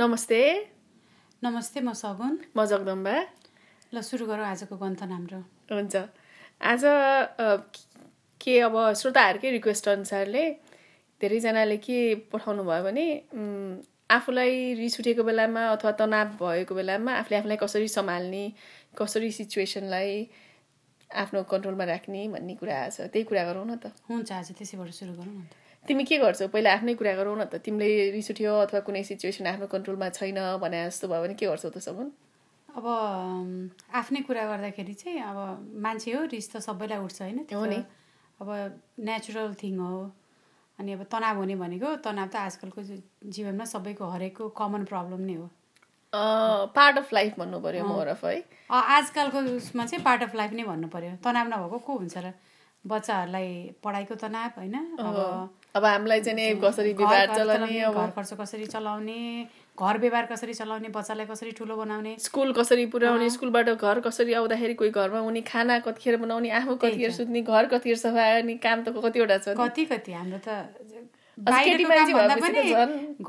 नमस्ते। नमस्ते म सगुन। म जगदम्बा। ल सुरु गरौँ आजको गन्थन हाम्रो हुन्छ। आज के अब श्रोताहरूकै रिक्वेस्ट अनुसारले धेरैजनाले के पठाउनु भयो भने आफूलाई रिस उठेको बेलामा अथवा तनाव भएको बेलामा आफूले आफूलाई कसरी सम्हाल्ने कसरी सिचुएसनलाई आफ्नो कन्ट्रोलमा राख्ने भन्ने कुरा छ। त्यही कुरा गरौँ न त। हुन्छ आज त्यसैबाट सुरु गरौँ न त तिमी के गर्छौ? पहिला आफ्नै कुरा गरौँ न त। तिमीले रिस उठ्यो अथवा कुनै सिचुएसन आफ्नो कन्ट्रोलमा छैन भने जस्तो भयो भने के गर्छौ त अब आफ्नै कुरा गर्दाखेरि चाहिँ अब मान्छे हो रिस त सबैलाई उठ्छ होइन? त्यो नि। अब नेचुरल थिङ हो। अनि अब तनाव हुने भनेको तनाव त आजकलको जीवनमा सबैको हरेकको कमन प्रब्लम नै हो। पार्ट अफ लाइफ भन्नु पर्यो मोर अफ है? आजकलको उसमा चाहिँ पार्ट अफ लाइफ नै भन्नु पर्यो। तनाव नभएको को हुन्छ र? बच्चाहरूलाई पढाइको तनाव होइन? अब अब हामीलाई चाहिँ नि कसरी व्यवहार चलाउने अब घर खर्च कसरी चलाउने घर व्यवहार कसरी चलाउने बच्चालाई कसरी ठुलो बनाउने। स्कुल कसरी पुर्याउने स्कुलबाट घर कसरी आउँदाखेरि कोही घरमा हुने खाना कतिखेर बनाउने आफू कतिखेर सुत्ने घर कतिखेर सफा गर्ने काम त कतिवटा छ? कति कति हाम्रो त।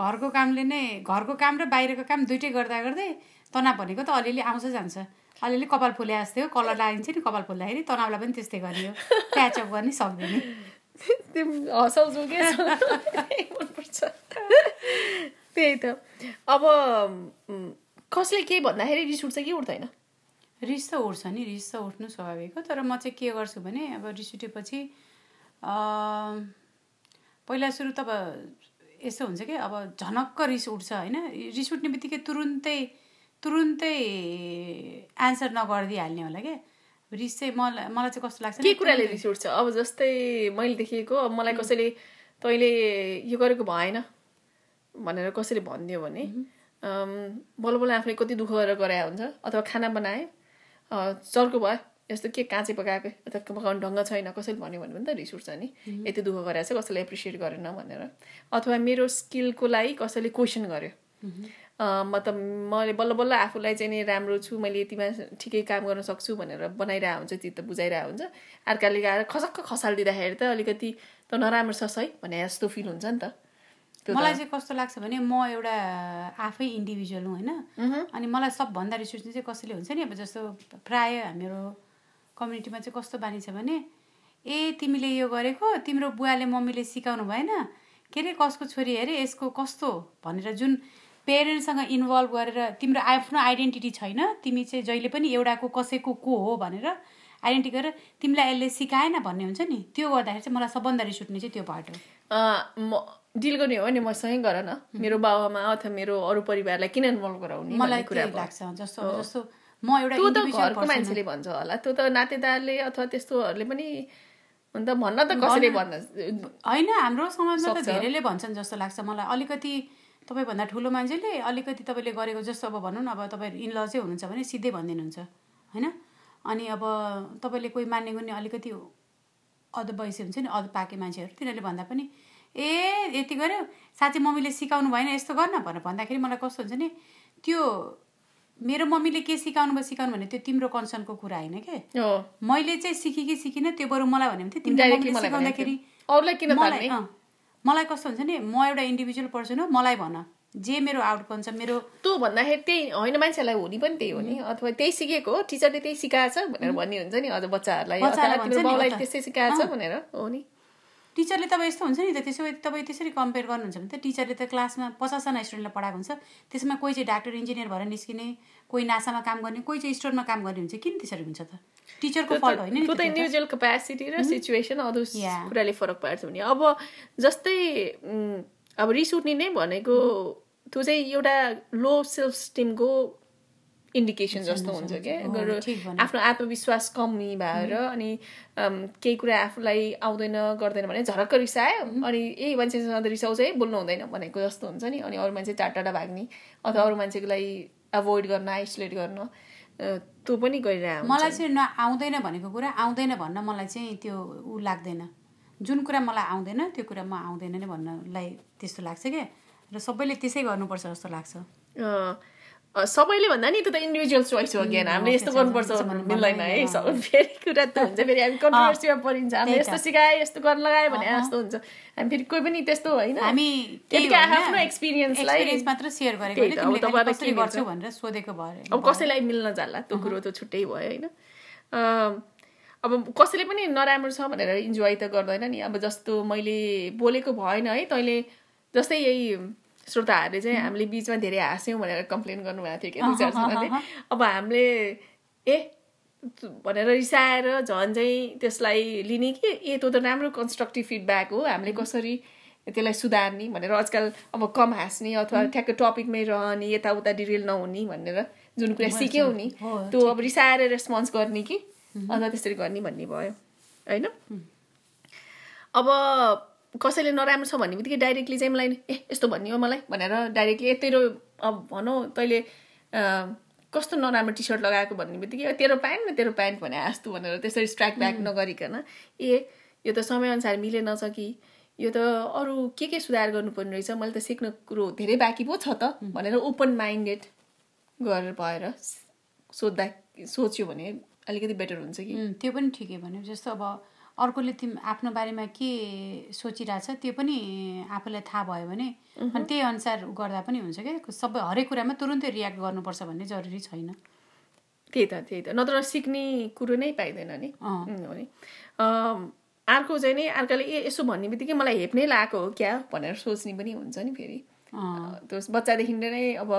घरको कामले नै घरको काम र बाहिरको काम दुइटै गर्दा गर्दै तनाव भनेको त अलिअलि आउँछ जान्छ। अलिअलि कपाल फुले जस्तै हो कलर लगाइन्छ नि कपाल फुल्दाखेरि तनावलाई पनि त्यस्तै गरियो। प्याचअप गर्ने सक्दैन। तिमी हँसाउँछौ मनपर्छ त्यही त अब कसले के भन्दाखेरि रिस उठ्छ कि उठ्दैन रिस त उठ्छ नि रिस त उठ्नु स्वाभाविक हो तर म चाहिँ के गर्छु भने अब रिस उठेपछि पहिला सुरु त अब यस्तो हुन्छ कि अब झनक्क रिस उठ्छ होइन रिस उठ्ने बित्तिकै तुरुन्तै तुरुन्तै एन्सर नगरिदिइहाल्ने होला क्या रिस चाहिँ मलाई मलाई चाहिँ कस्तो लाग्छ के कुराले रिस उठ्छ अब जस्तै मैले देखेको अब मलाई कसैले तैँले यो गरेको भएन भनेर कसैले भनिदियो भने बल्ल बल्ल आफूले कति दुःख गरेर गराए हुन्छ अथवा खाना बनाए चर्को भयो यस्तो के काँचै पकाएको अथवा पकाउने ढङ्ग छैन कसैले भन्यो भने पनि त रिस उठ्छ नि यति दुःख गरेको छ कसैले एप्रिसिएट गरेन भनेर अथवा मेरो स्किलको लागि कसैले क्वेसन गर्यो मतलब मैले बल्ल बल्ल आफूलाई चाहिँ नि राम्रो छु मैले यतिमा ठिकै काम गर्न सक्छु भनेर बनाइरहेको हुन्छ चित्त बुझाइरहेको हुन्छ। अर्काले गएर खसक्क खसालिदिँदाखेरि त अलिकति त नराम्रो छ है भने जस्तो फिल हुन्छ नि त। मलाई चाहिँ कस्तो लाग्छ भने म एउटा आफै इन्डिभिजुअल हुँ होइन? अनि मलाई सबभन्दा रिस उठ्ने चाहिँ कसैले हुन्छ नि? अब जस्तो प्राय हाम्रो कम्युनिटीमा चाहिँ कस्तो बानी छ भने ए तिमीले यो गरेको तिम्रो बुवाले मम्मीले सिकाउनु भएन। के अरे कसको छोरी? अरे यसको कस्तो? भनेर जुन पेरेन्ट्ससँग इन्भल्भ गरेर तिम्रो आफ्नो आइडेन्टिटी छैन तिमी चाहिँ जहिले पनि एउटाको कसैको को हो भनेर आइडेन्टिटी गरेर तिमीलाई यसले सिकाएन भन्ने हुन्छ नि? त्यो गर्दाखेरि चाहिँ मलाई सबभन्दा रिस उठ्ने चाहिँ त्यो पार्ट हो। म डिल गर्ने हो भने मसँगै गर न। मेरो बाबामा अथवा मेरो अरू परिवारलाई किन इन्भल्भ गराउने मलाई कुरा लाग्छ जस्तो जस्तो म एउटा त्यो त individual घरको मान्छेले भन्छ होला। त्यो त नातेदारले अथवा त्यस्तोहरूले पनि अन्त भन्न त कसैले भन्न होइन हाम्रो समाजमा त। धेरैले भन्छन् जस्तो लाग्छ मलाई। अलिकति तपाईँभन्दा ठुलो मान्छेले अलिकति तपाईँले गरेको जस्तो अब भनौँ न अब तपाईँ इनल चाहिँ हुनुहुन्छ भने सिधै भनिदिनुहुन्छ होइन? अनि अब तपाईँले कोही मान्ने गुन्ने अलिकति अध वयसी हुन्छ नि अध पाके मान्छेहरू तिनीहरूले भन्दा पनि ए यति गऱ्यो साँच्चै मम्मीले सिकाउनु भएन यस्तो गर्न? भनेर भन्दाखेरि मलाई कस्तो हुन्छ नि त्यो मेरो मम्मीले के सिकाउनु भयो सिकाउनु भने त्यो तिम्रो कन्सर्नको कुरा होइन के? मैले चाहिँ सिकेँ कि सिकिनँ त्यो बरु मलाई भन्यो भने थियो तिम्रो सिकाउँदाखेरि मलाई कस्तो हुन्छ नि म एउटा इन्डिभिजुअल पर्सन हो मलाई भन। जे मेरो आउटकम छ मेरो त्यो भन्दाखेरि त्यही होइन मान्छेलाई हुने पनि त्यही हो नि। अथवा त्यही सिकेको हो टिचरले त्यही सिकाएछ भनेर भन्ने हुन्छ नि अझ बच्चाहरूलाई। त। त्यस्तै सिकाएछ भनेर हो नि। टिचरले तपाईँ यस्तो हुन्छ नि त त्यसो भए तपाईँ त्यसरी कम्पेयर गर्नुहुन्छ भने त टिचरले त क्लासमा पचासजना स्टुडेन्टलाई पढाएको हुन्छ। त्यसमा कोही चाहिँ डाक्टर इन्जिनियर भएर निस्किने कोही नासामा काम गर्ने कोही चाहिँ स्टोरमा काम गर्ने हुन्छ किन त्यसरी हुन्छ त? टिचरको फल्ट होइन। इन्डिभिजुअल क्यापेसिटी र सिचुएसन अरू. कुराले फरक पार्छ भने। अब जस्तै अब रिस उठ्ने नै भनेको त्यो चाहिँ एउटा लो सेल्फ स्टिमको इन्डिकेसन जस्तो हुन्छ क्या। आफ्नो आत्मविश्वास कमी भएर अनि केही कुरा आफूलाई आउँदैन गर्दैन भने झरक्क रिसायो। अनि ए मान्छेसँग त रिसाउँछ है बोल्नु हुँदैन भनेको जस्तो हुन्छ नि। अनि अरू मान्छे टाढा टाढा भाग्ने अथवा अरू मान्छेको लागि एभोइड गर्न आइसोलेट गर्न त्यो पनि गरिरहेको मलाई चाहिँ न आउँदैन भनेको कुरा आउँदैन भन्न मलाई चाहिँ त्यो ऊ लाग्दैन। जुन कुरा मलाई आउँदैन त्यो कुरा म आउँदैन नै भन्नलाई त्यस्तो लाग्छ क्या। र सबैले त्यसै गर्नुपर्छ जस्तो लाग्छ। सबैले भन्दा नि त्यो त इन्डिभिजुअल चोइस हो अगेन हामीले यस्तो गर्नुपर्छ भन्नु मिल्दैन है सब फेरि कुरा त हुन्छ फेरि हामी कन्ट्रोभर्सीमा परिन्छ हामीले यस्तो सिकाए यस्तो गर्न लगायो भने जस्तो हुन्छ। हामी फेरि कोही पनि त्यस्तो होइन। हामी? आफ्नो एक्सपिरियन्सलाई मात्र सेयर गरेको अब भनेर सोधेको कसैलाई मिल्न जाला त्यो कुरो त छुट्टै भयो होइन। अब कसैले पनि नराम्रो छ भनेर इन्जोय त गर्दैन नि। अब जस्तो मैले बोलेको भएन है तैँले जस्तै यही श्रोताहरूले चाहिँ हामीले बिचमा धेरै हाँस्यौँ भनेर कम्प्लेन गर्नुभएको थियो क्या दुई चारजनाले अब हामीले ए भनेर रिसाएर झन् चाहिँ त्यसलाई लिने कि? ए त्यो त राम्रो कन्स्ट्रक्टिभ फिडब्याक हो हामीले कसरी त्यसलाई सुधार्ने? भनेर आजकल अब कम हाँस्ने अथवा ठ्याक्क टपिकमै रहने यताउता डिरेल नहुने भनेर जुन कुरा सिक्यौ नि त्यो अब रिसाएर रेस्पोन्स गर्ने कि? अथवा त्यसरी गर्ने भन्ने भयो। होइन? अब कसैले नराम्रो छ भन्ने बित्तिकै डाइरेक्टली चाहिँ मलाई ए यस्तो भन्ने हो मलाई भनेर डाइरेक्टली ए तेरो अब भनौँ तैँले कस्तो नराम्रो टी सर्ट लगाएको भन्ने बित्तिकै "ए, तेरो प्यान्ट न तेरो प्यान्ट भने जस्तो भनेर त्यसरी स्ट्राइक ब्याक नगरिकन ए यो त समयअनुसार मिलेनछ कि यो त अरू के के सुधार गर्नुपर्ने रहेछ मैले त सिक्ने कुरो धेरै बाँकी पो छ त भनेर ओपन माइन्डेड गरेर भएर सोद्धा सोच्यो भने अलिकति बेटर हुन्छ कि। त्यो पनि ठिकै भन्यो। जस्तो अब अर्कोले तिमी आफ्नो बारेमा के सोचिरहेछ त्यो पनि आफूलाई थाहा भयो भने अनि त्यही अनुसार गर्दा पनि हुन्छ क्या। सबै हरेक कुरामा तुरुन्तै रियाक्ट गर्नुपर्छ भन्ने जरुरी छैन। त्यही त त्यही त। नत्र सिक्ने कुरो नै पाइँदैन नि। हो नि अर्को चाहिँ नि अर्काले ए यसो भन्ने बित्तिकै मलाई हेप्नै लागेको हो क्या भनेर सोच्ने पनि हुन्छ नि फेरि। त्यो बच्चादेखि नै अब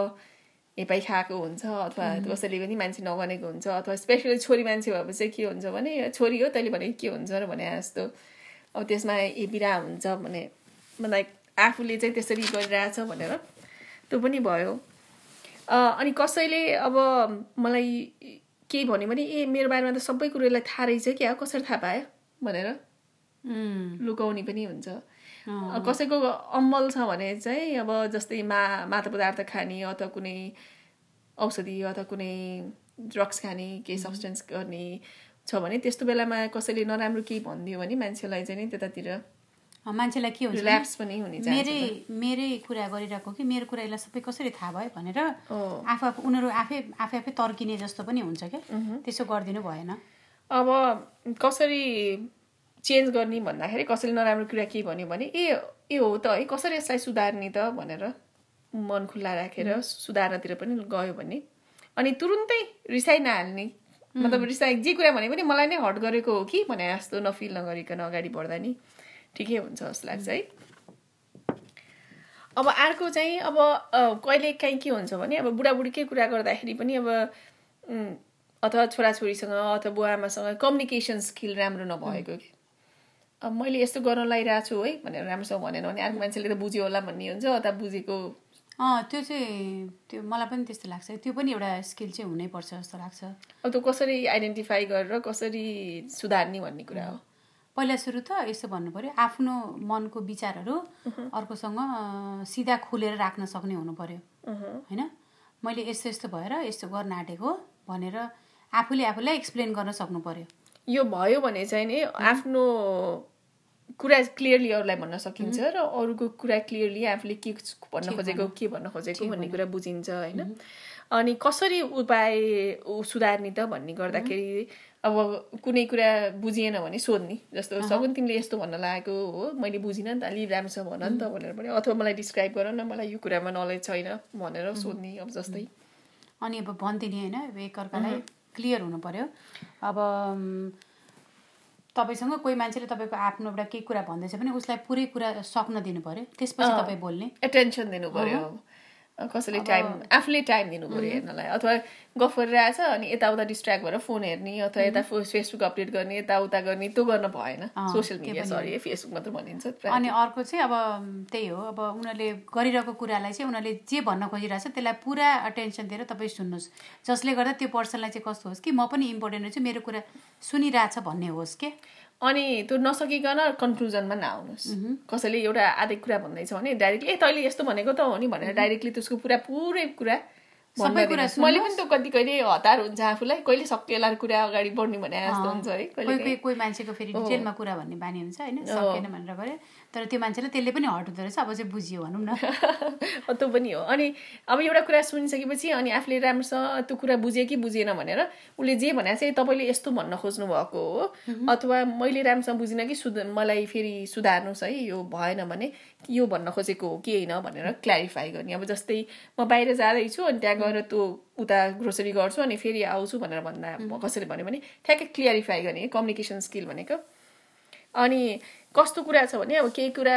हेपाइ खाएको हुन्छ अथवा कसैले पनि मान्छे नगनेको हुन्छ अथवा स्पेसली छोरी मान्छे भएपछि चाहिँ के हुन्छ भने छोरी हो तैँले भने के हुन्छ र भने जस्तो। अब त्यसमा हेपिरा हुन्छ भने मलाई आफूले चाहिँ त्यसरी गरिरहेछ भनेर त्यो पनि भयो। अनि कसैले अब मलाई केही भन्यो भने ए मेरो बारेमा त सबै कुरोलाई थाहा रहेछ क्या कसरी थाहा पायो भनेर लुकाउने पनि हुन्छ। कसैको अम्मल छ भने चाहिँ अब जस्तै मा मादक पदार्थ खाने अथवा कुनै औषधि अथवा कुनै ड्रग्स खाने केही सब्सटेन्स गर्ने छ भने त्यस्तो बेलामा कसैले नराम्रो केही भनिदियो भने मान्छेलाई चाहिँ नि त्यतातिर मान्छेलाई के हुन्छ भने, रिल्याप्स पनि हुने मेरै मेरै कुरा गरिरहेको कि मेरो कुरा यसलाई सबै कसरी थाहा भयो भनेर आफू आफू उनीहरू आफै आफै आफै तर्किने जस्तो पनि हुन्छ क्या। त्यसो गरिदिनु भएन। अब कसरी चेन्ज गर्ने भन्दाखेरि कसैले नराम्रो कुरा के भन्यो भने ए ए हो त है कसरी यसलाई सुधार्ने त? भनेर मन खुल्ला राखेर सुधार्नतिर पनि गयो भने अनि तुरुन्तै रिसाइ नहाल्ने। मतलब रिसाइ जे कुरा भने पनि मलाई नै हट गरेको हो कि भने जस्तो नफिल नगरिकन अगाडि बढ्दा नि। ठिकै हुन्छ जस्तो लाग्छ है। अब अर्को चाहिँ अब कहिले काहीँ के हुन्छ भने अब बुढाबुढीकै कुरा गर्दाखेरि पनि अब अथवा छोराछोरीसँग अथवा बुवा आमासँग कम्युनिकेसन स्किल राम्रो नभएको कि? अब मैले यस्तो गर्न लगाइरहेको छु है भनेर राम्रोसँग भनेन भने अर्को मान्छेले त बुझ्यो होला भन्ने हुन्छ अथवा बुझेको। अँ त्यो चाहिँ त्यो मलाई पनि त्यस्तो लाग्छ। त्यो पनि एउटा स्किल चाहिँ हुनैपर्छ जस्तो लाग्छ। अब त्यो कसरी आइडेन्टिफाई गरेर कसरी सुधार्ने भन्ने कुरा हो? पहिला सुरु त यस्तो भन्नु पर्यो आफ्नो मनको विचारहरू अर्कोसँग सिधा खुलेर राख्न सक्ने हुनु अहँ, होइन? मैले यस्तो यस्तो भएर यस्तो गर्न आँटेको भनेर आफूले आफूलाई एक्सप्लेन गर्न सक्नु पर्यो यो भयो भने चाहिँ नि आफ्नो कुरा क्लियरली अरूलाई भन्न सकिन्छ र अरूको कुरा क्लियरली आफूले के भन्न खोजेको के भन्न खोजेको भन्ने कुरा बुझिन्छ होइन? अनि कसरी उपाय सुधार्ने त भन्ने गर्दाखेरि अब कुनै कुरा बुझिएन भने सोध्ने। जस्तो सगुन तिमीले यस्तो भन्न लागेको हो मैले बुझिनँ नि त अलि राम्रोसँग भन नि त भनेर पनि अथवा मलाई डिस्क्राइब गर न मलाई यो कुरामा नलेज छैन भनेर सोध्ने अब जस्तै। अनि अब भनिदिने होइन एकअर्कालाई क्लियर हुनु पर्यो। अब तपाईँसँग कोही मान्छेले तपाईँको आफ्नो एउटा केही कुरा भन्दैछ भने उसलाई पुरै कुरा सक्न दिनु पर्यो। त्यसपछि तपाईँ बोल्ने। एटेन्सन दिनु अब कसैले टाइम आफूले टाइम दिनु पर्यो हेर्नलाई। अथवा गफ गरिरहेछ अनि यताउता डिस्ट्र्याक्ट भएर फोन हेर्ने अथवा यता फेसबुक अपडेट गर्ने यताउता गर्ने त्यो गर्न भएन। सोसियल मिडिया सरी फेसबुक मात्र भनिन्छ। अनि अर्को चाहिँ अब त्यही हो अब उनीहरूले गरिरहेको कुरालाई चाहिँ उनीहरूले जे भन्न खोजिरहेछ त्यसलाई पुरा अटेन्सन दिएर तपाईँ सुन्नुहोस्। जसले गर्दा त्यो पर्सनलाई चाहिँ कस्तो होस् कि म पनि इम्पोर्टेन्ट रहेछु मेरो कुरा सुनिरहेछ भन्ने होस् के? अनि त्यो नसकिकन कन्क्लुजनमा नआउनुहोस्। कसैले एउटा आधे कुरा भन्दैछ भने डाइरेक्टली ए तैँले यस्तो भनेको त हो नि भनेर डाइरेक्टली त्यसको पुरा पुरै कुरा सबै कुरा दिनुहोस्। मैले पनि त्यो कति कहिले हतार हुन्छ आफूलाई कहिले सकिएला कुरा अगाडि बढ्ने भने जस्तो हुन्छ है कोही कोही कोही मान्छेको फेरि डिटेलमा कुरा भन्ने बानी हुन्छ होइन सकेन भनेर गरे तर त्यो मान्छेलाई त्यसले पनि हट हुँदो रहेछ अब चाहिँ बुझियो भनौँ न। त्यो पनि हो। अनि अब एउटा कुरा सुनिसकेपछि अनि आफूले राम्रोसँग त्यो कुरा बुझेँ कि बुझेन भनेर उसले जे भने चाहिँ तपाईँले यस्तो भन्न खोज्नु भएको हो अथवा मैले राम्रोसँग बुझिनँ कि सुध मलाई फेरि सुधार्नुहोस् है यो भएन भने यो भन्न खोजेको हो कि होइन भनेर क्ल्यारिफाई गर्ने। अब जस्तै म बाहिर जाँदैछु अनि त्यहाँ गएर त्यो उता ग्रोसरी गर्छु अनि फेरि आउँछु भनेर भन्दा कसैले भन्यो भने ठ्याक्कै क्लियरिफाई गर्ने कम्युनिकेसन स्किल भनेको। अनि कस्तो कुरा छ भने अब केही कुरा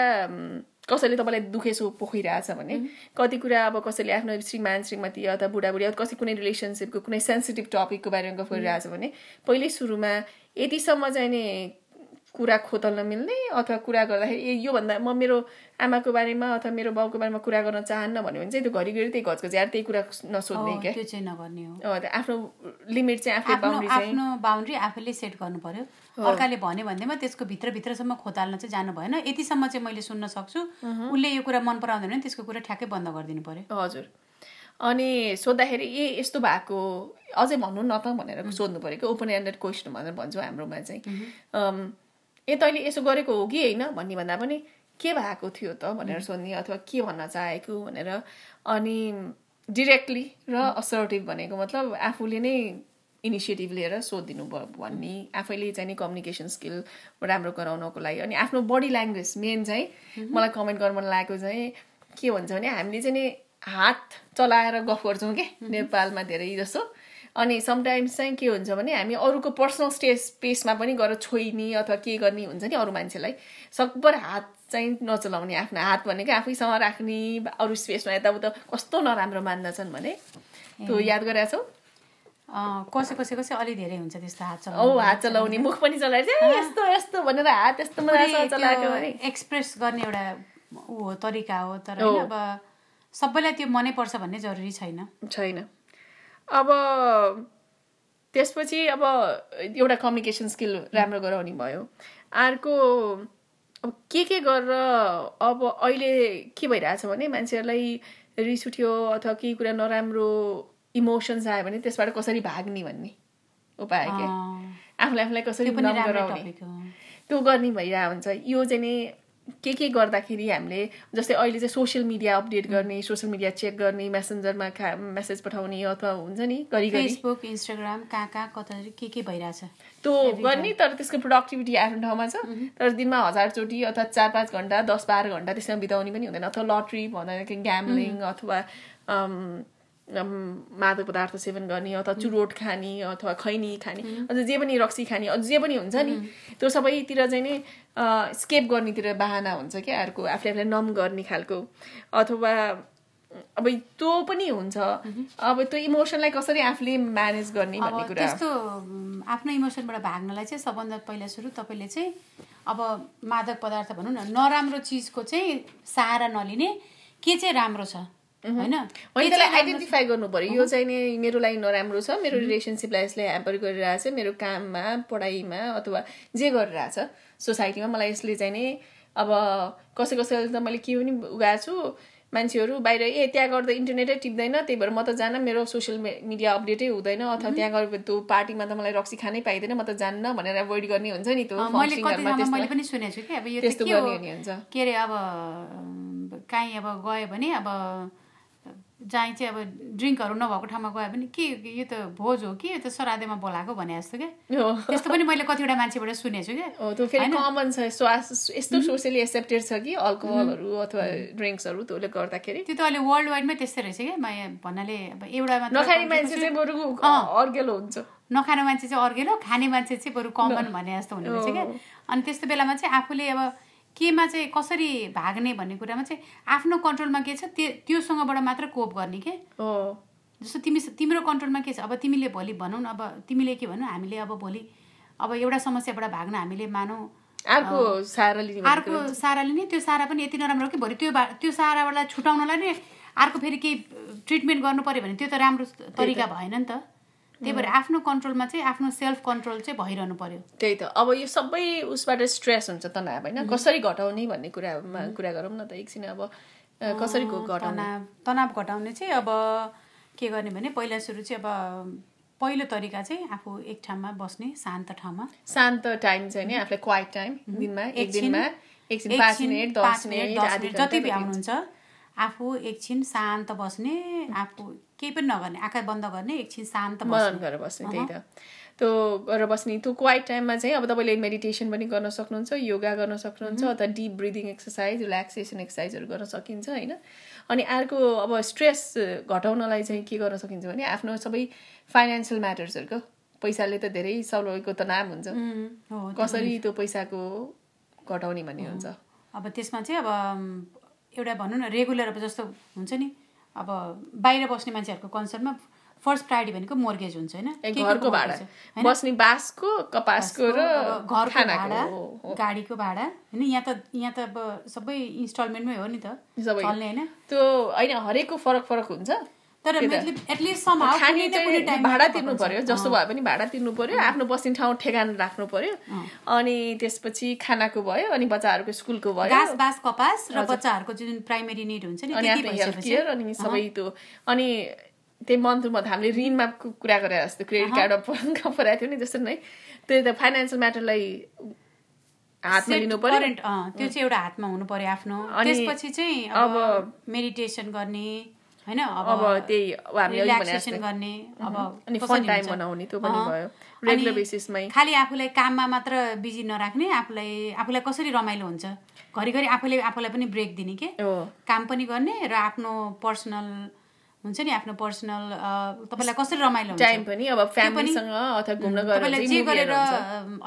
कसैले तपाईँलाई दुखेसो पोखिरहेछ भने कति कुरा अब कसैले आफ्नो श्रीमान श्रीमती अथवा बुढाबुढी अथवा कसै कुनै रिलेसनसिपको कुनै सेन्सिटिभ टपिकको बारेमा गफ गरिरहेछ भने पहिल्यै सुरुमा यतिसम्म चाहिँ नि कुरा खोतल्न मिल्ने अथवा कुरा गर्दाखेरि ए योभन्दा म मेरो आमाको बारेमा अथवा मेरो बाउको बारेमा कुरा गर्न चाहन्न भन्यो भने चाहिँ त्यो घरिघरि त्यही घचघच यार त्यही कुरा नसोध्ने क्या। त्यो चाहिँ नगर्ने हो। आफ्नो लिमिट चाहिँ आफ्नो आफ्नो बााउन्ड्री आफूले सेट गर्नु पर्यो। अर्काले भन्यो भन्दैमा त्यसको भित्रभित्रसम्म खोताल्न चाहिँ जानु भएन। यतिसम्म चाहिँ मैले सुन्न सक्छु। उसले यो कुरा मन पराउँदैन भने त्यसको कुरा ठ्याक्कै बन्द गरिदिनु पर्यो। हजुर। अनि सोद्धाखेरि ए यस्तो भएको अझै भन्नु न त भनेर सोध्नु पऱ्यो कि ओपन एन्डेड क्वेसन भनेर भन्छौँ हाम्रोमा चाहिँ। ए तैँले यसो गरेको हो कि होइन? भन्ने भन्दा पनि के भएको थियो त? भनेर सोध्ने अथवा के भन्न चाहेको? भनेर अनि डिरेक्टली र असर्टिभ भनेको मतलब आफूले नै इनिसिएटिभ लिएर सोधिदिनु भयो भन्ने आफैले चाहिँ नि कम्युनिकेसन स्किल राम्रो गराउनको लागि। अनि आफ्नो बडी ल्याङ्ग्वेज मेन चाहिँ मलाई कमेन्ट गर्न मन लागेको चाहिँ के भन्छ भने हामीले चाहिँ नि हात चलाएर गफ गर्छौँ कि? नेपालमा धेरै जसो। अनि समटाइम्स चाहिँ के हुन्छ भने हामी अरूको पर्सनल स्टेज स्पेसमा पनि गएर छोइने अथवा के गर्ने हुन्छ नि अरू मान्छेलाई। सकभर हात चाहिँ नचलाउने आफ्नो हात भनेको आफैसँग राख्ने अरू स्पेसमा यताउता कस्तो नराम्रो मान्दछन् भने त्यो याद गरेका छौ? कसै कसै कसै अलि धेरै हुन्छ त्यस्तो हात औ हात चलाउने मुख पनि चलाएर चाहिँ "ए, यस्तो यस्तो भनेर हात यस्तो चलाएको एक्सप्रेस गर्ने एउटा ऊ हो तरिका हो तर अब सबैलाई त्यो मनै पर्छ भन्ने जरुरी छैन। छैन। अब त्यसपछि अब एउटा कम्युनिकेसन स्किल राम्रो गराउने भयो। अर्को अब के के गरेर अब अहिले के भइरहेछ भने मान्छेहरूलाई रिस उठ्यो अथवा केही कुरा नराम्रो इमोसन्स आयो भने त्यसबाट कसरी भाग्ने भन्ने उपाय के? आफूलाई आफूलाई कसरी गराउने। त्यो गर्ने भइरहेको हुन्छ। यो चाहिँ नि के के गर्दाखेरि हामीले जस्तै अहिले चाहिँ सोसियल मिडिया अपडेट गर्ने सोसियल मिडिया चेक गर्ने मेसेन्जरमा खा मेसेज पठाउने अथवा हुन्छ नि घरिघरि फेसबुक इन्स्टाग्राम कहाँ कहाँ कता के के भइरहेछ? त्यो गर्ने तर त्यसको प्रोडक्टिभिटी आफ्नो ठाउँमा छ। तर दिनमा हजारचोटि अथवा चार पाँच घन्टा दस बाह्र घन्टा त्यसमा बिताउने पनि हुँदैन। अथवा लट्री भन्दाखेरि ग्याम्लिङ अथवा मादक पदार्थ सेवन गर्ने अथवा चुरोट खाने अथवा खैनी खाने अझ जे पनि रक्सी खाने अझ जे पनि हुन्छ नि त्यो सबैतिर चाहिँ नि स्केप गर्नेतिर बाहना हुन्छ क्या अर्को आफूले आफूलाई नम गर्ने खालको। अथवा अब त्यो पनि हुन्छ। अब त्यो इमोसनलाई कसरी आफूले म्यानेज गर्ने भन्ने कुरा। त्यस्तो आफ्नो इमोसनबाट भाग्नलाई चाहिँ सबभन्दा पहिला सुरु तपाईँले चाहिँ अब मादक पदार्थ भनौँ न नराम्रो चिजको चाहिँ सहारा नलिने के चाहिँ राम्रो छ होइन? होइन त्यसलाई? आइडेन्टिफाई गर्नु पर्यो यो चाहिँ नि मेरो लागि नराम्रो छ। मेरो रिलेसनसिपलाई यसले ह्याम्पर गरिरहेछ मेरो काममा पढाइमा अथवा जे गरिरहेछ। सोसाइटीमा मलाई यसले चाहिँ नि अब कसै कसैले त मैले के पनि उगाएको छु मान्छेहरू बाहिर ए त्यहाँ गर्दा इन्टरनेटै टिप्दैन त्यही भएर म त जान मेरो सोसियल मिडिया अपडेटै हुँदैन अथवा त्यहाँ गएर त्यो पार्टीमा त मलाई रक्सी खानै पाइँदैन म त जान्न भनेर एभोइड गर्ने हुन्छ नि त्यो मैले पनि सुनेको छु कि अब यो त्यस्तो गर्ने हुन्छ। के अरे अब काहीँ अब गयो भने अब जहीँ चाहिँ अब ड्रिङ्कहरू नभएको ठाउँमा गयो भने के यो त भोज हो कि यो त श्राद्धमा बोलाएको भने जस्तो क्या त्यस्तो पनि मैले कतिवटा मान्छेबाट सुनेको छु क्या? कमन छ यस्तो सोसियली एक्सेप्टेड छ कि अल्कोहलहरू अथवा ड्रिङ्क्सहरू त्यसले गर्दाखेरि? त्यो त अहिले वर्ल्ड वाइडमै त्यस्तै रहेछ क्या भन्नाले अब एउटा नखाने मान्छे चाहिँ बरु। अर्गेलो हुन्छ। नखाने मान्छे चाहिँ अर्गेलो खाने मान्छे चाहिँ बरु कमन भने जस्तो हुने रहेछ क्या अनि त्यस्तो बेलामा चाहिँ आफूले अब केमा चाहिँ कसरी भाग्ने भन्ने कुरामा चाहिँ आफ्नो कन्ट्रोलमा के छ त्यो त्योसँगबाट मात्र कोप गर्ने के? हो। जस्तो तिमी तिम्रो कन्ट्रोलमा के छ? अब तिमीले भोलि भनौँ न अब तिमीले के भनौँ हामीले अब भोलि अब एउटा समस्याबाट भाग्न हामीले मानौँ। अर्को लिने भनेको अर्को साराले नै त्यो सारा पनि यति नराम्रो कि भोलि त्यो त्यो साराबाट छुटाउनलाई नै अर्को फेरि केही ट्रिटमेन्ट गर्नु पऱ्यो भने त्यो त राम्रो तरिका भएन नि त। त्यही भएर आफ्नो कन्ट्रोलमा चाहिँ आफ्नो सेल्फ कन्ट्रोल चाहिँ भइरहनु पर्यो। त्यही त। अब यो सबै उसबाट स्ट्रेस हुन्छ तनाव होइन? कसरी घटाउने भन्ने कुरामा कुरा गरौँ न त एकछिन अब कसरी घटाउने? तनाव घटाउने चाहिँ अब के गर्ने भने पहिला सुरु चाहिँ अब पहिलो तरिका चाहिँ आफू एक ठाउँमा बस्ने शान्त ठाउँमा। शान्त टाइम चाहिँ नि आफूलाई क्वाइट टाइम दिनमा एक दिनमा एकछिन पाँच मिनट, दस मिनट जति भ्याउनुहुन्छ आफू एकछिन शान्त बस्ने आफू केही पनि नगर्ने आँखा बन्द गर्ने एकछिन शान्त मनन गरेर बस्ने त्यही त। त्यो गरेर बस्ने त्यो क्वाइट टाइममा चाहिँ अब तपाईँले मेडिटेसन पनि गर्न सक्नुहुन्छ योगा गर्न सक्नुहुन्छ अथवा डिप ब्रिदिङ एक्सर्साइज रिल्याक्सेसन एक्सर्साइजहरू गर्न सकिन्छ होइन? अनि अर्को अब स्ट्रेस घटाउनलाई चाहिँ के गर्न सकिन्छ भने आफ्नो सबै फाइनेन्सियल म्याटर्सहरूको पैसाले त धेरै सबैको तनाव हुन्छ। उम्, हो कसरी त्यो पैसाको घटाउने भन्ने हुन्छ? अब त्यसमा चाहिँ अब एउटा भनौँ न रेगुलर अब जस्तो हुन्छ नि। अब बाहिर बस्ने मान्छेहरूको कन्सर्नमा फर्स्ट प्रायोरिटी भनेको मोर्गेज हुन्छ होइन? घरको भाडा? बस्ने बाँसको कपासको र घरको भाडा। गाडीको भाडा होइन? यहाँ त यहाँ त अब सबै इन्स्टलमेन्टमै हो नि त। सबै। चल्ने होइन? त्यो होइन हरेकको फरक फरक हुन्छ? तर त्यही खाने चाहिँ भाडा तिर्नु पर्यो जस्तो भए पनि भाडा तिर्नु पर्यो आफ्नो बस्ने ठाउँ ठेगान राख्नु पर्यो। अनि त्यसपछि खानाको भयो अनि बच्चाहरूको स्कुलको भयो। घाँस बाँस कपास र बच्चाहरूको जुन प्राइमेरी निड हुन्छ नि हेल्थ केयर अनि सबै त्यो। अनि त्यही मन्थमा त हामीले ऋणमा कुरा गरेर जस्तो क्रेडिट कार्डमा परेको थियो नि जस्तो नै। त्यो त फाइनेन्सियल म्याटरलाई हातमा लिनु पर्यो। त्यो चाहिँ एउटा हातमा हुनु पर्यो आफ्नो। त्यसपछि चाहिँ अब मेडिटेसन गर्ने होइन? अब अब त्यही अब हामीले अघि भने रिल्याक्सेसन जस्तै। गर्ने अब अनि कसरी फन टाइम हुन्छ? बनाउने त्यो पनि अँ। भयो। अनि रेगुलर बेसिसमै खालि आफूलाई काममा मात्र बिजी नराख्ने आफूलाई आफूलाई कसरी रमाइलो हुन्छ? घरिघरि आफूले आफूलाई पनि ब्रेक दिने के? काम पनि गर्ने र आफ्नो पर्सनल हुन्छ नि आफ्नो पर्सनल तपाईँलाई कसरी रमाइलो टाइम पनि अब फ्यामिलीसँग अथवा घुम्न तपाईँलाई जे गरेर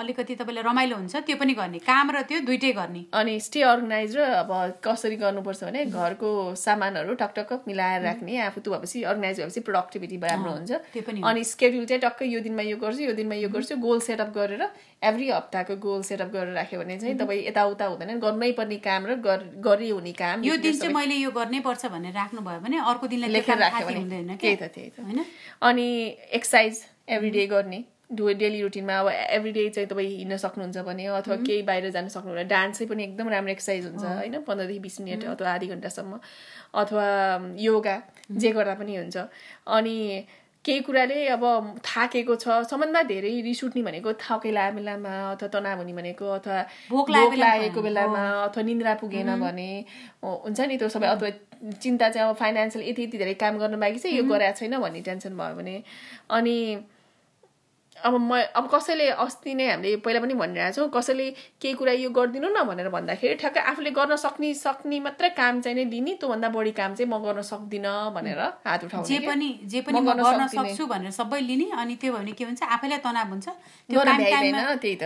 अलिकति तपाईँलाई रमाइलो हुन्छ त्यो पनि गर्ने। काम र त्यो दुइटै गर्ने। अनि स्टे अर्गनाइज र अब कसरी गर्नुपर्छ भने घरको सामानहरू टकटक मिलाएर राख्ने आफू त्यो भएपछि अर्गनाइज भएपछि प्रोडक्टिभिटी राम्रो हुन्छ। त्यो पनि अनि स्केड्युल चाहिँ टक्कै यो दिनमा यो गर्छु यो दिनमा यो गर्छु। गोल सेटअप गरेर एभ्री हप्ताको गोल सेटअप गरेर राख्यो भने चाहिँ तपाईँ यताउता हुँदैन गर्नै पर्ने काम र गर- हुने काम यो दिन चाहिँ मैले यो गर्नै पर्छ भनेर राख्नु भयो भने अर्को दिनलाई लेखेर राख्यो भने। त्यही त त्यही त। होइन? अनि एक्सर्साइज एभ्री डे गर्ने डेली रुटिनमा अब एभ्री डे चाहिँ तपाईँ हिँड्न सक्नुहुन्छ भने अथवा केही बाहिर जान सक्नुहुन्छ डान्स पनि एकदम राम्रो एक्सर्साइज हुन्छ होइन? पन्ध्रदेखि बिस मिनट अथवा आधी घन्टासम्म अथवा योगा जे गर्दा पनि हुन्छ। अनि केही कुराले अब थाकेको छ। सबभन्दा धेरै रिस उठ्ने भनेको थकेला बेलामा अथवा तनाव हुने भनेको अथवा भोक लागेको बेलामा अथवा निन्द्रा पुगेन भने हुन्छ नि त्यो सबै अथवा चिन्ता चाहिँ अब फाइनेन्सियल यति यति धेरै काम गर्नु बाँकी चाहिँ यो गरेको छैन भन्ने टेन्सन भयो भने। अनि अब म अब कसैले अस्ति नै हामीले पहिला पनि भनिरहेको छौँ कसैले केही कुरा यो गरिदिनु न भनेर भन्दाखेरि ठ्याक्कै आफूले गर्न सक्ने सक्ने मात्रै काम चाहिँ नै लिने त्योभन्दा बढी काम चाहिँ म गर्न सक्दिनँ भनेर हात उठाउने जे। पनि जे पनि म गर्न। सक्छु भनेर सबै लिने अनि त्यो भने के हुन्छ आफैलाई तनाव हुन्छ त्यो।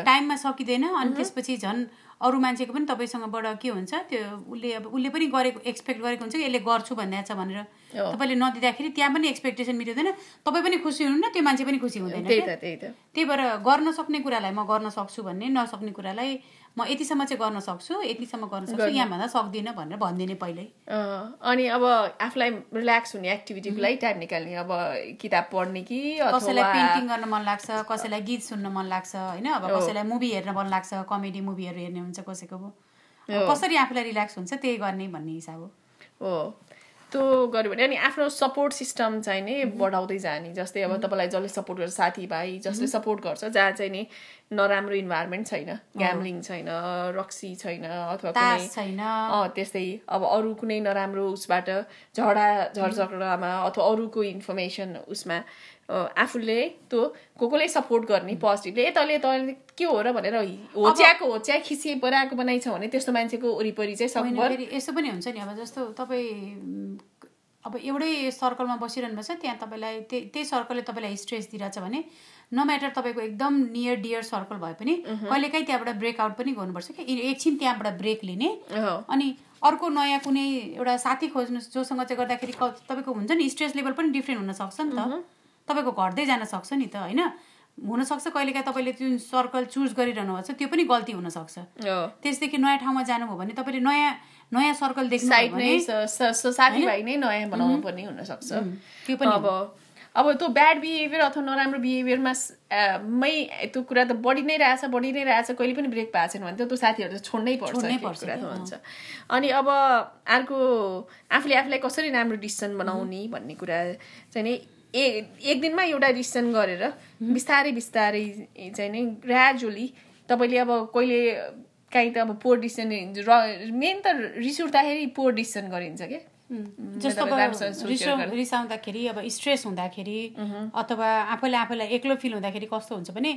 टाइममा सकिँदैन अनि त्यसपछि झन् अरू मान्छेको पनि तपाईँसँगबाट के हुन्छ? त्यो उसले अब उसले पनि गरेको एक्सपेक्ट गरेको हुन्छ कि यसले गर्छु भन्दैछ भनेर। हो। तपाईँले नदिँदाखेरि त्यहाँ पनि एक्सपेक्टेसन मिल्दैन तपाईँ पनि खुसी हुनुहुन्न त्यो मान्छे पनि खुसी हुँदैन त्यही भएर गर्न सक्ने कुरालाई म गर्न सक्छु भन्ने नसक्ने कुरालाई म यतिसम्म चाहिँ गर्न सक्छु यतिसम्म गर्न सक्छु यहाँभन्दा सक्दिनँ भनेर भनिदिने पहिल्यै। अँ, अनि अब आफूलाई रिल्याक्स हुने एक्टिभिटीको लागि टाइम निकाल्ने अब किताब पढ्ने कि कसैलाई पेन्टिङ गर्न मन लाग्छ कसैलाई गीत सुन्न मन लाग्छ होइन? अब कसैलाई मुभी हेर्न मन लाग्छ कमेडी मुभीहरू हेर्ने हुन्छ कसैको कसरी आफूलाई रिल्याक्स हुन्छ त्यही गर्ने भन्ने हिसाब हो। हो त्यो गऱ्यो भने अनि आफ्नो सपोर्ट सिस्टम चाहिँ नि बढाउँदै जाने जस्तै अब तपाईँलाई जसले सपोर्ट गर्छ साथीभाइ जसले सपोर्ट गर्छ जहाँ चाहिँ नि नराम्रो इन्भाइरोमेन्ट छैन ग्याम्लिङ छैन रक्सी छैन अथवा कुनै छैन। त्यस्तै अब अरू कुनै नराम्रो उसबाट झगडा झरझगडामा अथवा अरूको इन्फर्मेसन उसमा आफूले त्यो को कोले सपोर्ट गर्ने पोजिटिभले ए तैँले तैँले के हो र? भनेर होच्याएको होच्या खिसी बनाएको बनाइछ भने त्यस्तो मान्छेको वरिपरि चाहिँ फेरि यस्तो पनि हुन्छ नि अब जस्तो तपाईँ अब एउटै सर्कलमा बसिरहनु भएको छ त्यहाँ तपाईँलाई त्यही त्यही सर्कलले तपाईँलाई स्ट्रेस दिइरहेछ भने न म्याटर तपाईँको एकदम नियर डियर सर्कल भए पनि कहिलेकाहीँ त्यहाँबाट ब्रेकआउट पनि गर्नुपर्छ कि एकछिन त्यहाँबाट ब्रेक लिने। अनि अर्को नयाँ कुनै एउटा साथी खोज्नुहोस् जोसँग चाहिँ गर्दाखेरि तपाईँको हुन्छ नि स्ट्रेस लेभल पनि डिफ्रेन्ट हुनसक्छ नि त। तपाईँको घट्दै जान सक्छ नि त होइन? हुनसक्छ कहिलेकाहीँ तपाईँले जुन सर्कल चुज गरिरहनु भएको छ त्यो पनि गल्ती हुनसक्छ। त्यसदेखि नयाँ ठाउँमा जानुभयो भने तपाईँले नयाँ नयाँ सर्कल देख्नु साथीभाइ नै नयाँ बनाउनु पर्ने हुनसक्छ। त्यो पनि अब अब त्यो ब्याड बिहेभियर अथवा नराम्रो बिहेभियरमा मै त्यो कुरा त बढी नै रहेछ बढी नै रहेछ कहिले पनि ब्रेक भएको छैन भने त त्यो साथीहरू त छोड्नै पर्छ छोड्नै त्यो पर्छ कुरा त हुन्छ। अनि अब अर्को आफूले आफूलाई कसरी राम्रो डिसिसन बनाउने भन्ने कुरा चाहिँ नि ए एक दिनमा एउटा डिसिसन गरेर बिस्तारै बिस्तारै चाहिँ नि ग्रेजुअली तपाईँले अब कहिले काहीँ त अब पोर डिसिसन र मेन त रिस उठ्दाखेरि पोर डिसिसन गरिन्छ क्या जस्तो। रिसाउँदाखेरि अब स्ट्रेस हुँदाखेरि अथवा आफूले आफूलाई एक्लो फिल हुँदाखेरि कस्तो हुन्छ भने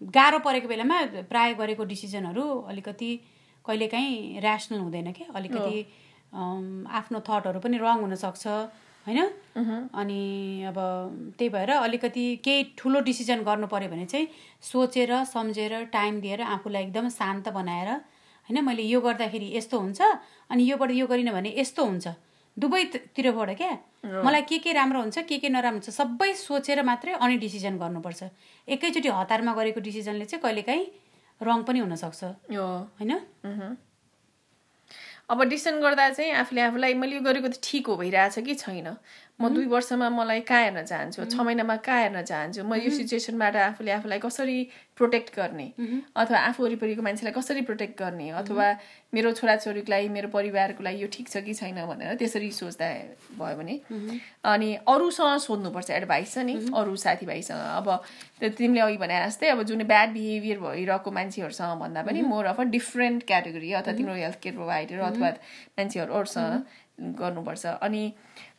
गाह्रो परेको बेलामा प्राय गरेको डिसिजनहरू अलिकति कहिलेकाहीँ ऱ्यासनल हुँदैन क्या अलिकति आफ्नो थटहरू पनि रङ हुनसक्छ। होइन? अनि अब त्यही भएर अलिकति केही ठुलो डिसिजन गर्नु पऱ्यो भने चाहिँ सोचेर सम्झेर टाइम दिएर आफूलाई एकदम शान्त बनाएर होइन मैले यो गर्दाखेरि यस्तो हुन्छ अनि योबाट यो गरिनँ भने यस्तो हुन्छ। दुवैतिरबाट क्या? मलाई के के राम्रो हुन्छ के के नराम्रो हुन्छ सबै सोचेर मात्रै अनि डिसिजन गर्नुपर्छ। एकैचोटि हतारमा गरेको डिसिजनले चाहिँ कहिलेकाहीँ रङ पनि हुनसक्छ। होइन? अब डिसिसन गर्दा चाहिँ आफूले आफूलाई मैले यो गरेको त ठिक हो भइरहेछ कि छैन? म दुई वर्षमा मलाई कहाँ हेर्न चाहन्छु? छ महिनामा कहाँ हेर्न चाहन्छु? म यो सिचुएसनबाट आफूले आफूलाई कसरी प्रोटेक्ट गर्ने? अथवा आफू वरिपरिको मान्छेलाई कसरी प्रोटेक्ट गर्ने? अथवा मेरो छोराछोरीको लागि मेरो परिवारको लागि यो ठिक छ कि छैन भनेर त्यसरी सोच्दा भयो भने अनि अरूसँग सोध्नुपर्छ एडभाइस छ नि अरू साथीभाइसँग। अब तिमीले अघि भने जस्तै अब जुन ब्याड बिहेभियर भइरहेको मान्छेहरूसँग भन्दा पनि more of a different category अथवा तिम्रो हेल्थ केयर प्रोभाइडर अथवा मान्छेहरू अरूसँग गर्नुपर्छ। अनि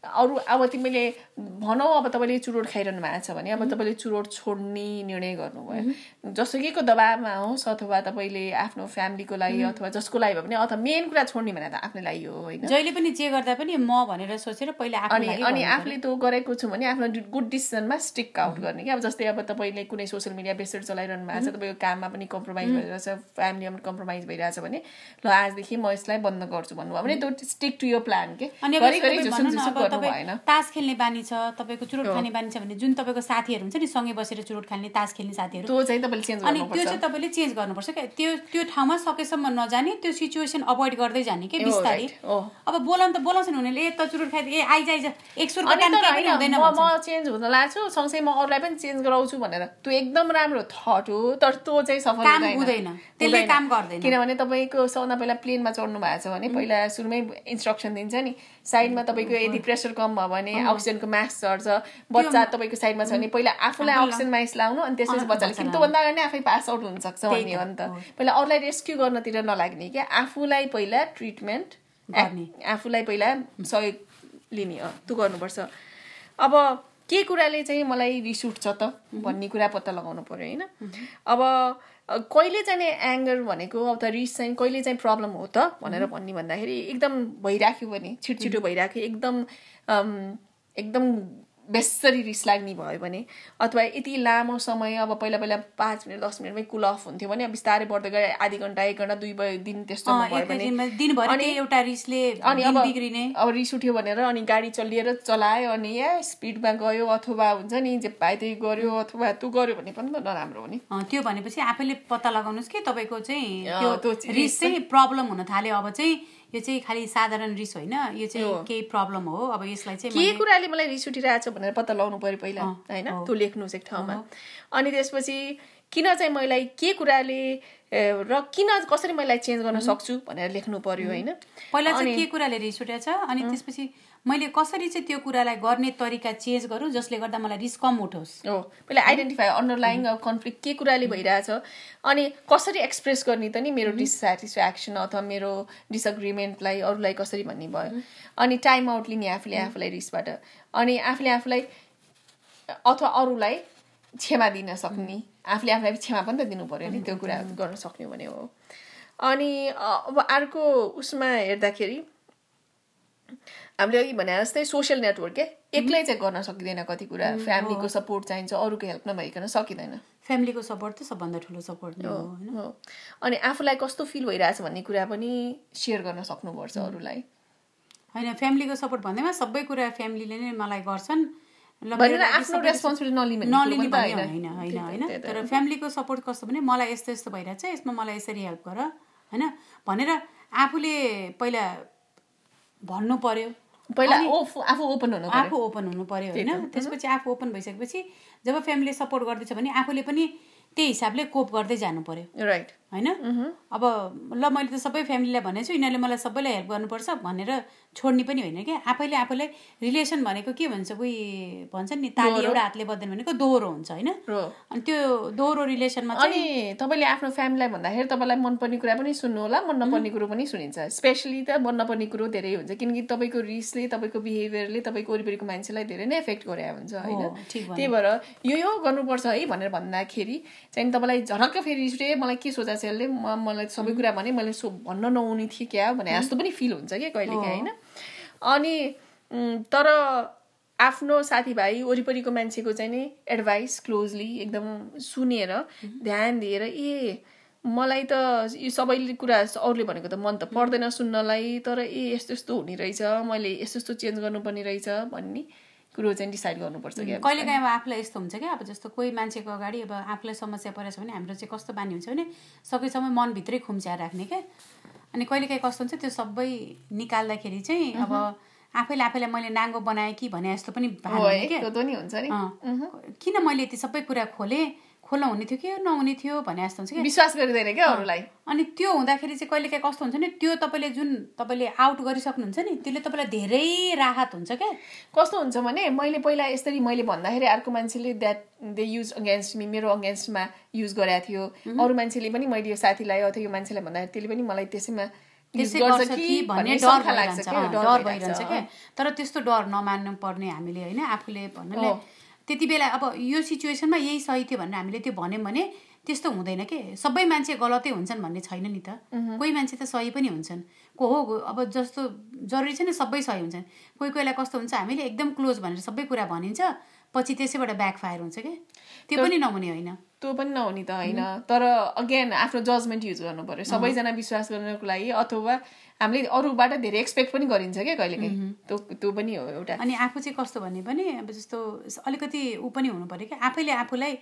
अरू अब तिमीले भनौँ अब तपाईँले चुरोट खाइरहनु भएको छ भने अब तपाईँले चुरोट छोड्ने निर्णय गर्नुभयो। जसुकैको दबाबमा होस् अथवा तपाईँले आफ्नो फ्यामिलीको लागि अथवा जसको लागि भए पनि अथवा मेन कुरा छोड्ने भने त आफ्नै लागि हो होइन? जहिले पनि जे गर्दा पनि म भनेर सोचेर पहिला अनि अनि आफूले त्यो गरेको छु भने आफ्नो गुड डिसिसनमा स्टिक आउट गर्ने क्या अब जस्तै अब तपाईँले कुनै सोसियल मिडिया बेसेर चलाइरहनु भएको छ तपाईँको काममा पनि कम्प्रोमाइज भइरहेछ फ्यामिलीमा पनि कम्प्रोमाइज भइरहेछ भने ल आजदेखि म यसलाई बन्द गर्छु भन्नुभयो भने त्यो स्टिक टु यो प्लान के? गर्नु भएन तास खेल्ने बानी छ तपाईँको चुरोट खाने बानी छ भने जुन तपाईँको साथीहरू हुन्छ नि सँगै बसेर चुरोट खाने तास खेल्ने साथीहरू। अनि त्यो चाहिँ तपाईँले चेन्ज गर्नुपर्छ क्या। त्यो त्यो ठाउँमा सकेसम्म नजाने त्यो सिचुएसन अभोइड गर्दै जाने हो, बिस्तारै। अब बोलाउनु त बोलाउँछ नि उनीहरूले ए त चुरोट खाइदिए ए आइज आइज एक म चेन्ज हुन लाग्छु सँगसँगै म अरूलाई पनि चेन्ज गराउँछु भनेर। त्यो एकदम राम्रो थट हो तर त्यो चाहिँ सफल काम हुँदैन। त्यसले। काम गर्दैन। किनभने तपाईँको सबभन्दा पहिला प्लेनमा चढ्नु भएको छ भने पहिला सुरुमै इन्स्ट्रक्सन दिन्छ नि। साइडमा तपाईँको यदि प्रेसर कम भयो भने अक्सिजनको मास्क चढ्छ बच्चा तपाईँको साइडमा छ भने पहिला आफूलाई अक्सिजन मास्क लाउनु अनि त्यसपछि बच्चाले। बच्चा किन त्योभन्दा अगाडि नै आफै पास आउट हुनसक्छ भन्ने हो नि त। हो। पहिला अरूलाई रेस्क्यु गर्नतिर नलाग्ने क्या। आफूलाई पहिला ट्रिटमेन्ट। आफूलाई पहिला सहयोग लिने अँ, त्यो गर्नुपर्छ। अब के कुराले चाहिँ मलाई रिस उठ्छ त भन्ने कुरा पत्ता लगाउनु पर्यो होइन? अब कहिले चाहिँ नि एङ्गर भनेको अब त रिस चाहिँ कहिले चाहिँ प्रब्लम हो त भनेर भन्ने भन्दाखेरि एकदम भइराख्यो भने छिटो भइराख्यो एकदम एकदम बेसरी रिस लाग्ने भयो भने अथवा यति लामो समय अब पहिला पहिला पाँच मिनट दस मिनटमै कुल अफ हुन्थ्यो भने अब बिस्तारै बढ्दै गए आधी घन्टा एक घन्टा दुई दिन त्यस्तो भयो भने एउटा रिसले अनि अब रिस उठ्यो भनेर अनि गाडी चलिएर चलायो अनि या स्पिडमा गयो अथवा हुन्छ नि जे पाए त्यही गर्यो अथवा त्यो गर्यो भने पनि त नराम्रो हो नि। त्यो भनेपछि आफैले पत्ता लगाउनुहोस् कि तपाईँको चाहिँ रिस चाहिँ प्रब्लम हुन थाल्यो। अब चाहिँ यो चाहिँ खालि साधारण रिस होइन? यो चाहिँ केही प्रब्लम हो। अब यसलाई चाहिँ के कुराले मलाई रिस उठिरहेछ भनेर पत्ता लगाउनु पर्यो पहिला होइन? त्यो लेख्नुहोस् एक ठाउँमा। अनि त्यसपछि किन चाहिँ मलाई के कुराले र किन कसरी मैले चेन्ज गर्न सक्छु भनेर लेख्नु पर्यो होइन? पहिला चाहिँ के कुराले रिस उठेको छ अनि त्यसपछि मैले कसरी चाहिँ त्यो कुरालाई गर्ने तरिका चेन्ज गरौँ जसले गर्दा मलाई रिस कम उठोस्? हो पहिला आइडेन्टिफाई अन्डरलाइङ कन्फ्लिक्ट के कुराले भइरहेछ अनि कसरी एक्सप्रेस गर्ने त नि मेरो डिससेटिस्फ्याक्सन अथवा मेरो डिसएग्रिमेन्टलाई अरूलाई कसरी भन्ने भयो? अनि टाइम आउट लिने आफूले आफूलाई रिसबाट अनि आफूले आफूलाई अथवा अरूलाई क्षमा दिन सक्ने। आफूले आफूलाई क्षमा पनि त दिनु पर्यो नि त्यो कुरा गर्न सक्ने भने हो। अनि अब अर्को उसमा हेर्दाखेरि हामीले अघि भने जस्तै सोसियल नेटवर्क के एक्लै चाहिँ गर्न सकिँदैन कति कुरा। फ्यामिलीको सपोर्ट चाहिन्छ अरूको हेल्प नभइकन सकिँदैन। फ्यामिलीको सपोर्ट त सबभन्दा ठुलो सपोर्ट नै हो होइन? अनि आफूलाई कस्तो फिल भइरहेछ भन्ने कुरा पनि सेयर गर्न सक्नुपर्छ अरूलाई। होइन फ्यामिलीको सपोर्ट भन्दैमा सबै कुरा फ्यामिलीले नै मलाई गर्छन्। आफ्नो सबै- रेस्पोन्सिबिलिटी नलिने होइन होइन होइन तर फ्यामिलीको सपोर्ट कस्तो भने मलाई यस्तो यस्तो भइरहेछ यसमा मलाई यसरी हेल्प गर होइन? भनेर आफूले पहिला भन्नु पर्यो पहिला आफू ओपन हुनु आफू ओपन हुनु पर्यो होइन। त्यसपछि आफू ओपन भइसकेपछि जब फ्यामिलीले सपोर्ट गर्दैछ भने आफूले पनि त्यही हिसाबले कोप गर्दै जानु पर्यो राइट होइन? अब ल मैले त सबै फ्यामिलीलाई भनेको छु यिनीहरूले मलाई सबैलाई हेल्प गर्नुपर्छ भनेर छोड्ने पनि होइन क्या। आफैले आफूलाई रिलेसन भनेको के भन्छ उही भन्छ नि ताली एउटा हातले बज्दैन भनेको दोहोरो हुन्छ होइन? अनि त्यो दोहोरो रिलेसनमा अनि तपाईँले आफ्नो फ्यामिलीलाई भन्दाखेरि तपाईँलाई मनपर्ने कुरा पनि सुन्नु होला मन नपर्ने कुरो पनि सुनिन्छ। स्पेसली त मन नपर्ने कुरो धेरै हुन्छ किनकि तपाईँको रिसले तपाईँको बिहेभियरले तपाईँको वरिपरिको मान्छेलाई धेरै नै एफेक्ट गरे हुन्छ होइन। त्यही भएर यो यो गर्नुपर्छ है भनेर भन्दाखेरि चाहिँ तपाईँलाई झरक्क फेरि रिस उठे मलाई के सोचा यसले म मलाई सबै कुरा भने मैले सो भन्न नहुने थिएँ क्या भने जस्तो पनि फिल हुन्छ क्या कहिले काहीँ होइन? अनि तर आफ्नो साथीभाइ वरिपरिको मान्छेको चाहिँ नि एडभाइस क्लोजली एकदम सुनेर ध्यान दिएर ए मलाई त यो सबैले कुरा अरूले भनेको त मन त पर्दैन सुन्नलाई तर ए यस्तो यस्तो हुने रहेछ मैले यस्तो यस्तो चेन्ज गर्नुपर्ने रहेछ भन्ने कुरो चाहिँ डिसाइड गर्नुपर्छ क्या कहिले काहीँ अब आफूलाई यस्तो हुन्छ क्या अब जस्तो कोही मान्छेको अगाडि अब आफूलाई समस्या परेछ भने हाम्रो चाहिँ कस्तो बानी हुन्छ भने सकेसम्म मनभित्रै खुम्च्याएर राख्ने क्या। अनि कहिले काहीँ कस्तो हुन्छ त्यो सबै निकाल्दाखेरि चाहिँ अब आफैले आफैलाई मैले नाङ्गो बनाएँ कि भने जस्तो पनि। किन मैले यति सबै कुरा खोलेँ? खोल्न हुने थियो कि नहुने थियो भने जस्तो हुन्छ क्या विश्वास गरिँदैन क्या अरूलाई। अनि त्यो हुँदाखेरि चाहिँ कहिले काहीँ कस्तो हुन्छ नि त्यो तपाईँले जुन तपाईँले आउट गरिसक्नुहुन्छ नि त्यसले तपाईँलाई धेरै राहत हुन्छ क्या। कस्तो हुन्छ भने मैले पहिला यसरी मैले भन्दाखेरि अर्को मान्छेले that they use against me मेरो अगेन्स्टमा युज गरेको थियो। अरू मान्छेले पनि मैले यो साथीलाई अथवा यो मान्छेलाई भन्दाखेरि त्यसले पनि मलाई त्यसैमा कि भन्ने डर भइरहन्छ। तर त्यस्तो डर नमान्नु पर्ने हामीले होइन आफूले भन्नुलाई हो। त्यति बेला अब यो सिचुएसनमा यही सही थियो भनेर हामीले त्यो भन्यौँ भने त्यस्तो हुँदैन के? सबै मान्छे गलतै हुन्छन् भन्ने छैन नि त। कोही मान्छे त सही पनि हुन्छन्। को हो? अब जस्तो जरुरी छैन सबै सही हुन्छन्। कोही कोहीलाई कस्तो हुन्छ हामीले एकदम क्लोज भनेर सबै कुरा भनिन्छ पछि त्यसैबाट ब्याक फायर हुन्छ क्या त्यो पनि नहुने होइन। त्यो पनि नहुने त होइन। तर अगेन आफ्नो जजमेन्ट युज गर्नु पर्यो। सबैजना विश्वास गर्नको लागि अथवा हामीले अरूबाट धेरै एक्सपेक्ट पनि गरिन्छ क्या कहिलेकाहीँ त्यो त्यो पनि हो एउटा। अनि आफू चाहिँ कस्तो भने पनि अब जस्तो अलिकति ऊ पनि हुनु पऱ्यो क्या। आफैले आफूलाई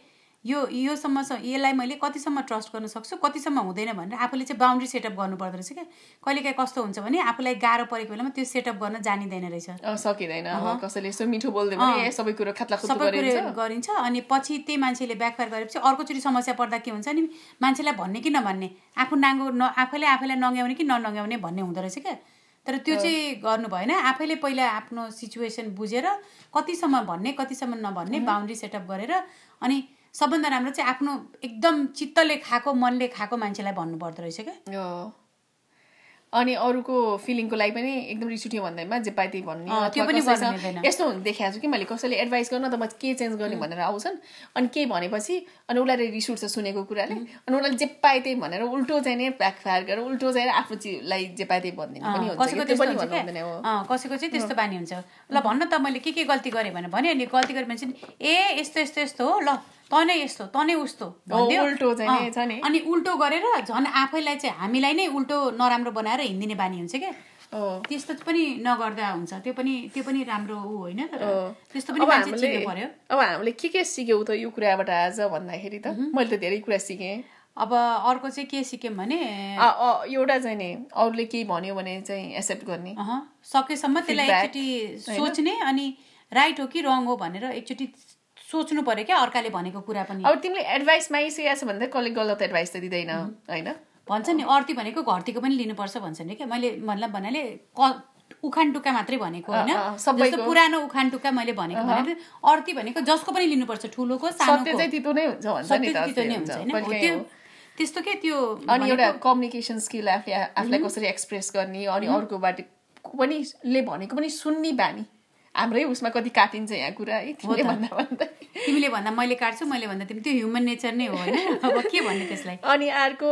यो योसम्म यसलाई मैले कतिसम्म ट्रस्ट गर्न सक्छु कतिसम्म हुँदैन भनेर आफूले चाहिँ बााउन्ड्री सेटअप गर्नु पर्दो रहेछ क्या कहिलेकाहीँ कस्तो हुन्छ भने आफूलाई गाह्रो परेको बेलामा त्यो सेटअप गर्न जानिँदैन रहेछ। सकिँदैन कसैले यसो मिठो सबै कुरो सबै गरिन्छ कुरो गरिन्छ। अनि पछि त्यही मान्छेले ब्याकफायर गरेपछि अर्कोचोटि समस्या पर्दा के हुन्छ नि मान्छेलाई भन्ने कि नभन्ने आफू नाङ्गो न आफैले आफैलाई नङ्ग्याउने कि ननङ्ग्याउने भन्ने हुँदो रहेछ क्या तर त्यो चाहिँ गर्नु भएन आफैले पहिला आफ्नो सिचुएसन बुझेर कतिसम्म भन्ने कतिसम्म नभन्ने बााउन्ड्री सेटअप गरेर अनि सबभन्दा राम्रो चाहिँ आफ्नो एकदम चित्तले खाएको मनले खाएको मान्छेलाई भन्नुपर्दो रहेछ क्या। हो। अनि अरूको फिलिङको लागि पनि एकदम रिस उठ्यो भन्दैमा जे पाए त्यही भन्ने त्यो पनि। यस्तो हुन देखाएको छु कि मैले कसैले एडभाइस गर्न त म के चेन्ज गर्ने भनेर आउँछन्। अनि केही भनेपछि अनि उसलाई रिस उठ्छ सुनेको कुराले। अनि उसलाई जे पाए त्यही भनेर उल्टो चाहिँ नै फायर गरेर उल्टो चाहिँ आफ्नो चिजलाई जे पाए त्यही भनिदिनु पनि हुन्छ कसैको भन्नु चाहिँ त्यस्तो बानी हुन्छ। ल भन्न त मैले के के गल्ती गरेँ भने भने अनि गल्ती गरेँ भने चाहिँ ए यस्तो यस्तो यस्तो हो ल। त नै यस्तो त नै उस्तो। उल्टो। अनि उल्टो गरेर झन् आफैलाई चाहिँ हामीलाई नै उल्टो नराम्रो बनाएर हिँडिदिने बानी हुन्छ क्या त्यस्तो पनि नगर्दा हुन्छ। त्यो पनि त्यो पनि राम्रो ऊ होइन। त्यस्तो पनि अब हामीले अब के के सिक्यौँ त यो कुराबाट आज भन्दाखेरि त? मैले त धेरै कुरा सिकेँ। अब अर्को चाहिँ के सिक्यौँ भने एउटा चाहिँ नि अरूले केही भन्यो भने चाहिँ एक्सेप्ट गर्ने। सकेसम्म त्यसलाई एकचोटि सोच्ने अनि राइट हो कि रङ हो भनेर एकचोटि सोच्नु पर्यो क्या अर्काले भनेको कुरा पनि। अब तिमीले एडभाइस मागिसकेको छ भने त कसले गलत एडभाइस त दिँदैन होइन? भन्छ नि अर्ती भनेको घरतीको पनि लिनुपर्छ भन्छ नि क्या। मैले मतलब भन्नाले क उखान टुक्का मात्रै भनेको होइन। जस्तो पुरानो उखान टुक्का मैले भनेको भने अर्ती भनेको जसको पनि लिनुपर्छ ठुलोको सानोको। तितो नै हुन्छ तितो नै हुन्छ होइन। त्यो। त्यस्तो के त्यो अनि एउटा कम्युनिकेसन स्किल आफूले आफूलाई कसरी एक्सप्रेस गर्ने अनि अर्कोबाट पनि ले भनेको पनि सुन्ने बानी। हाम्रै उसमा कति काटिन्छ यहाँ कुरा है? तिमीले भन्दा भन्दा। तिमीले भन्दा मैले काट्छु मैले भन्दा तिमी त्यो ह्युमन नेचर नै हो होइन? अब के भन्ने त्यसलाई? अनि अर्को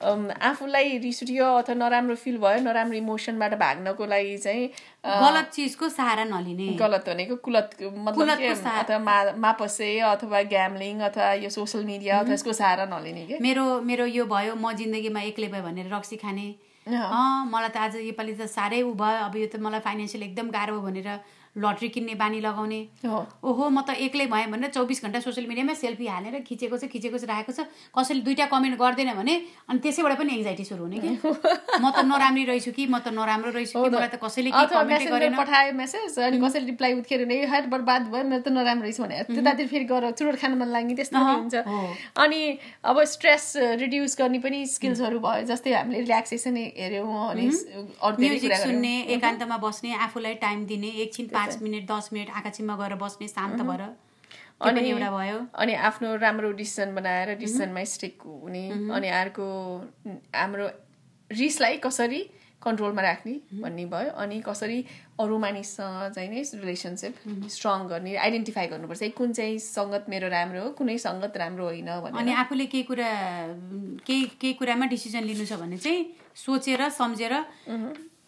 आफूलाई रिस उठ्यो अथवा नराम्रो फिल भयो नराम्रो इमोसनबाट भाग्नको लागि चाहिँ गलत चिजको सहारा नलिने। गलत भनेको कुलत मतलब। अथवा मा मापसे अथवा ग्यामलिङ अथवा यो सोसियल मिडिया अथवा यसको सहारा नलिने के? मेरो मेरो यो भयो म जिन्दगीमा एक्लै भयो भनेर रक्सी खाने। अँ। मलाई त आज योपालि त साह्रै उ भयो अब यो त मलाई फाइनेन्सियल एकदम गाह्रो भनेर लट्री किन्ने बानी लगाउने। ओहो म त एक्लै भएँ भनेर चौबिस घन्टा सोसियल मिडियामा सेल्फी हालेर खिचेको छ खिचेको छ राखेको छ। कसैले दुइटा कमेन्ट गर्दैन भने अनि त्यसैबाट पनि एङ्जाइटी सुरु हुने कि? म त नराम्री रहेछु कि? म त नराम्रो रहेछु कि? मलाई त कसैले पठायो मेसेज अनि कसैले रिप्लाई उत्खेर नै हात बर्बाद भयो मेरो त नराम्रो रहेछ भने त्यतातिर फेरि गर चुरोट खान मन लाग्ने त्यस्तो हुन्छ। अनि अब स्ट्रेस रिड्युस गर्ने पनि स्किल्सहरू भयो जस्तै हामीले रिल्याक्सेसन हेऱ्यौँ अनि म्युजिक सुन्ने एकान्तमा बस्ने आफूलाई टाइम दिने एकछिन पाँच मिनट दस मिनट आँखा चिम्मा गएर बस्ने शान्त भएर पनि एउटा भयो। अनि आफ्नो राम्रो डिसिसन बनाएर डिसिसनमा स्टिक हुने। अनि अर्को हाम्रो रिसलाई कसरी कन्ट्रोलमा राख्ने भन्ने भयो। अनि कसरी अरू मानिससँग चाहिँ नै रिलेसनसिप स्ट्रङ गर्ने आइडेन्टिफाई गर्नुपर्छ। कुन चाहिँ सङ्गत मेरो राम्रो हो कुनै सङ्गत राम्रो होइन भनेर। अनि आफूले केही कुरा केही केही कुरामा डिसिजन लिनु छ भने चाहिँ सोचेर सम्झेर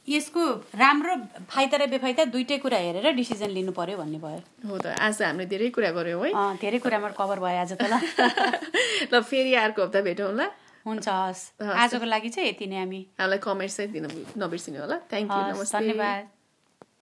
यसको राम्रो फाइदा र बेफाइदा दुइटै कुरा हेरेर डिसिजन लिनु पर्यो भन्ने भयो। हो त आज हामीले धेरै कुरा गऱ्यौँ है। धेरै कुरामा कभर भयो आज त ल। ल फेरि अर्को हप्ता भेटौँ ल। हुन्छ हस्। आजको लागि चाहिँ यति नै हामी। हामीलाई कमेन्ट्स चाहिँ दिन नबिर्सिनु होला। थ्याङ्क यू नमस्ते। धन्यवाद।